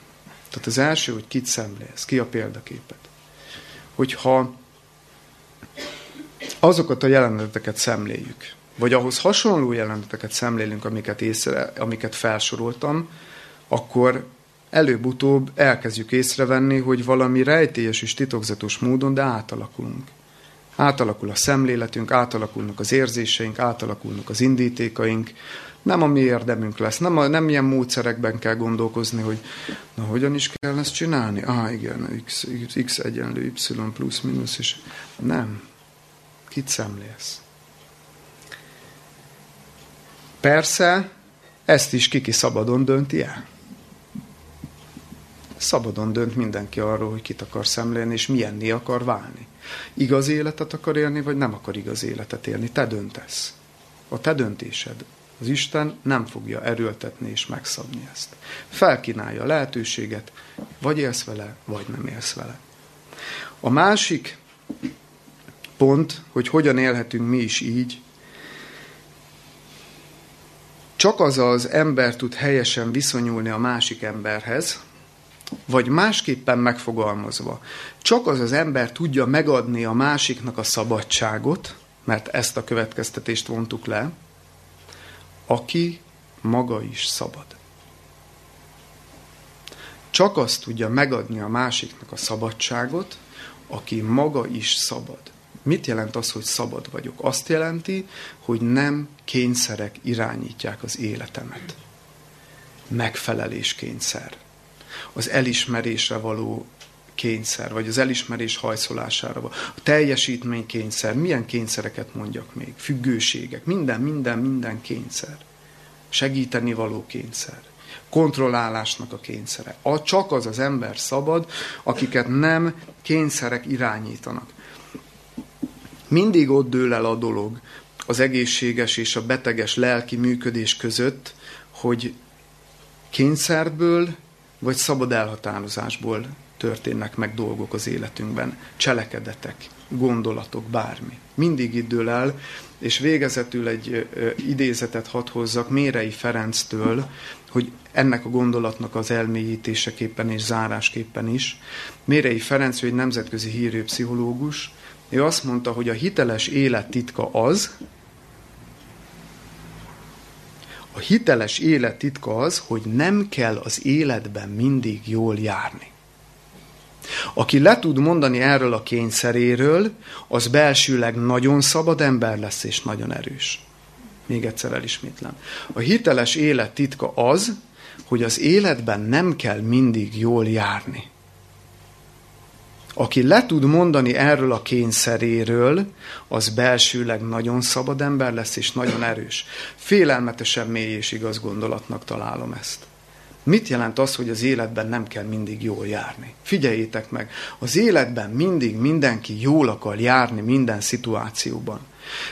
Tehát az első, hogy kit szemlélsz, ki a példaképet. Hogyha azokat a jeleneteket szemléljük, vagy ahhoz hasonló jeleneteket szemlélünk, amiket, észre, amiket felsoroltam, akkor előbb-utóbb elkezdjük észrevenni, hogy valami rejtélyes és titokzatos módon, de átalakulunk. Átalakul a szemléletünk, átalakulnak az érzéseink, átalakulnak az indítékaink, nem a mi érdemünk lesz, nem, a, nem ilyen módszerekben kell gondolkozni, hogy na hogyan is kell ezt csinálni? Ah, igen, x, x egyenlő y plusz mínusz, és nem. Kit szemlélsz? Persze, ezt is kiki szabadon dönti el. Szabadon dönt mindenki arról, hogy kit akar szemlélni, és milyenné akar válni. Igaz életet akar élni, vagy nem akar igaz életet élni. Te döntesz. A te döntésed. Az Isten nem fogja erőltetni és megszabni ezt. Felkínálja a lehetőséget, vagy élsz vele, vagy nem élsz vele. A másik pont, hogy hogyan élhetünk mi is így. Csak az az ember tud helyesen viszonyulni a másik emberhez, vagy másképpen megfogalmazva, csak az az ember tudja megadni a másiknak a szabadságot, mert ezt a következtetést vontuk le, aki maga is szabad. Csak azt tudja megadni a másiknak a szabadságot, aki maga is szabad. Mit jelent az, hogy szabad vagyok? Azt jelenti, hogy nem kényszerek irányítják az életemet. Megfeleléskényszer. Az elismerésre való kényszer, vagy az elismerés hajszolására, a teljesítmény kényszer, milyen kényszereket mondjak még, függőségek, minden, minden, minden kényszer. Segíteni való kényszer. Kontrollálásnak a kényszere. A, csak az az ember szabad, akiket nem kényszerek irányítanak mindig ott dől el a dolog az egészséges és a beteges lelki működés között, hogy kényszerből vagy szabad elhatározásból történnek meg dolgok az életünkben, cselekedetek. gondolatok, bármi. Mindig itt dől el, és végezetül egy idézetet hadd hozzak Mérei Ferenctől, hogy ennek a gondolatnak az elmélyítéseképpen és zárásképpen is. Mérei Ferenc, ő egy nemzetközi hírű pszichológus, ő azt mondta, hogy a hiteles élet titka az, a hiteles élet titka az, hogy nem kell az életben mindig jól járni. Aki le tud mondani erről a kényszeréről, az belsőleg nagyon szabad ember lesz és nagyon erős. Még egyszer elismétlem. A hiteles élet titka az, hogy az életben nem kell mindig jól járni. Aki le tud mondani erről a kényszeréről, az belsőleg nagyon szabad ember lesz, és nagyon erős. Félelmetesen mély és igaz gondolatnak találom ezt. Mit jelent az, hogy az életben nem kell mindig jól járni? Figyeljétek meg, az életben mindig mindenki jól akar járni minden szituációban.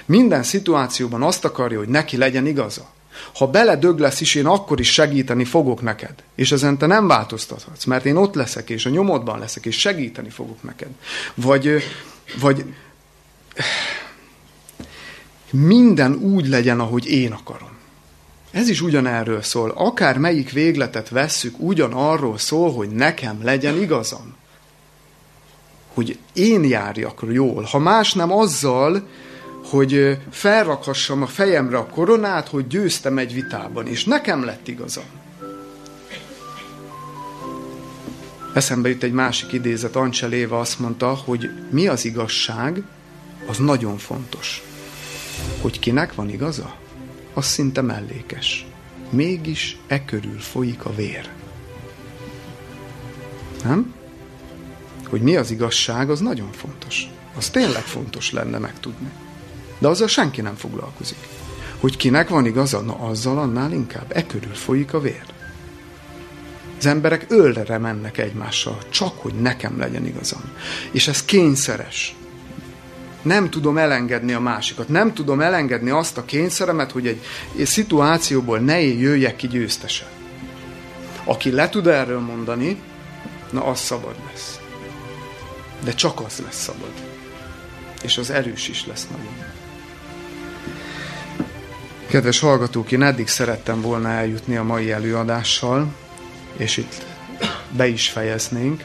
Minden szituációban azt akarja, hogy neki legyen igaza. Ha beledög lesz is, én akkor is segíteni fogok neked. És ezen te nem változtathatsz, mert én ott leszek, és a nyomodban leszek, és segíteni fogok neked. Vagy, vagy minden úgy legyen, ahogy én akarom. Ez is ugyanerről szól. Akár melyik végletet vesszük, ugyanarról szól, hogy nekem legyen igazam. Hogy én járjak jól. Ha más nem azzal, hogy felrakhassam a fejemre a koronát, hogy győztem egy vitában, és nekem lett igazam. Eszembe jut egy másik idézet, Ancseléva azt mondta, hogy mi az igazság, az nagyon fontos. Hogy kinek van igaza, az szinte mellékes. Mégis e körül folyik a vér. Nem? Hogy mi az igazság, az nagyon fontos. Az tényleg fontos lenne megtudni. De azzal senki nem foglalkozik. Hogy kinek van igaza, na azzal annál inkább. E körül folyik a vér. Az emberek ölre mennek egymással, csak hogy nekem legyen igazam. És ez kényszeres. Nem tudom elengedni a másikat. Nem tudom elengedni azt a kényszeremet, hogy egy, egy szituációból ne jöjjek ki győztesen. Aki le tud erről mondani, na az szabad lesz. De csak az lesz szabad. És az erős is lesz nagyon. Kedves hallgatók, én eddig szerettem volna eljutni a mai előadással, és itt be is fejeznénk,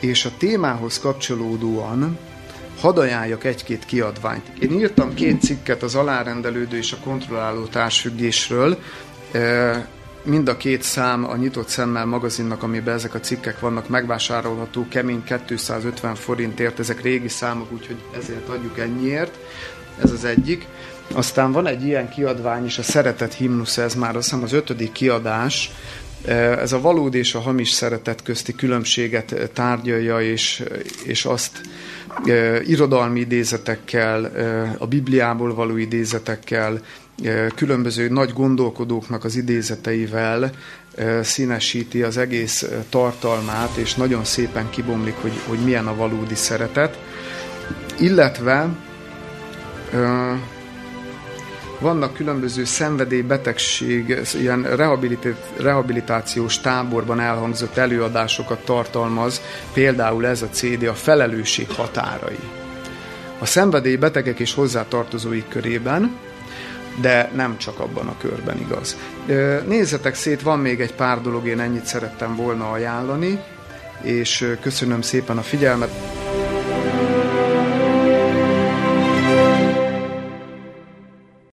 és a témához kapcsolódóan hadd ajánljak egy-két kiadványt. Én írtam két cikket az alárendelődő és a kontrolláló társfüggésről, mind a két szám a Nyitott Szemmel magazinnak, amiben ezek a cikkek vannak, megvásárolható kemény 250 forintért, ezek régi számok, úgyhogy ezért adjuk ennyiért. Ez az egyik. Aztán van egy ilyen kiadvány is, a Szeretet himnusz, ez már azt hiszem az ötödik kiadás, ez a valódi és a hamis szeretet közti különbséget tárgyalja, és, és azt e, irodalmi idézetekkel, e, a Bibliából való idézetekkel, e, különböző nagy gondolkodóknak az idézeteivel e, színesíti az egész tartalmát, és nagyon szépen kibomlik, hogy, hogy milyen a valódi szeretet. Illetve e, vannak különböző szenvedélybetegség, ilyen rehabilitációs táborban elhangzott előadásokat tartalmaz, például ez a CD a felelősség határai. A szenvedélybetegek és hozzátartozóik körében, de nem csak abban a körben igaz. Nézzetek szét, van még egy pár dolog, én ennyit szerettem volna ajánlani, és köszönöm szépen a figyelmet.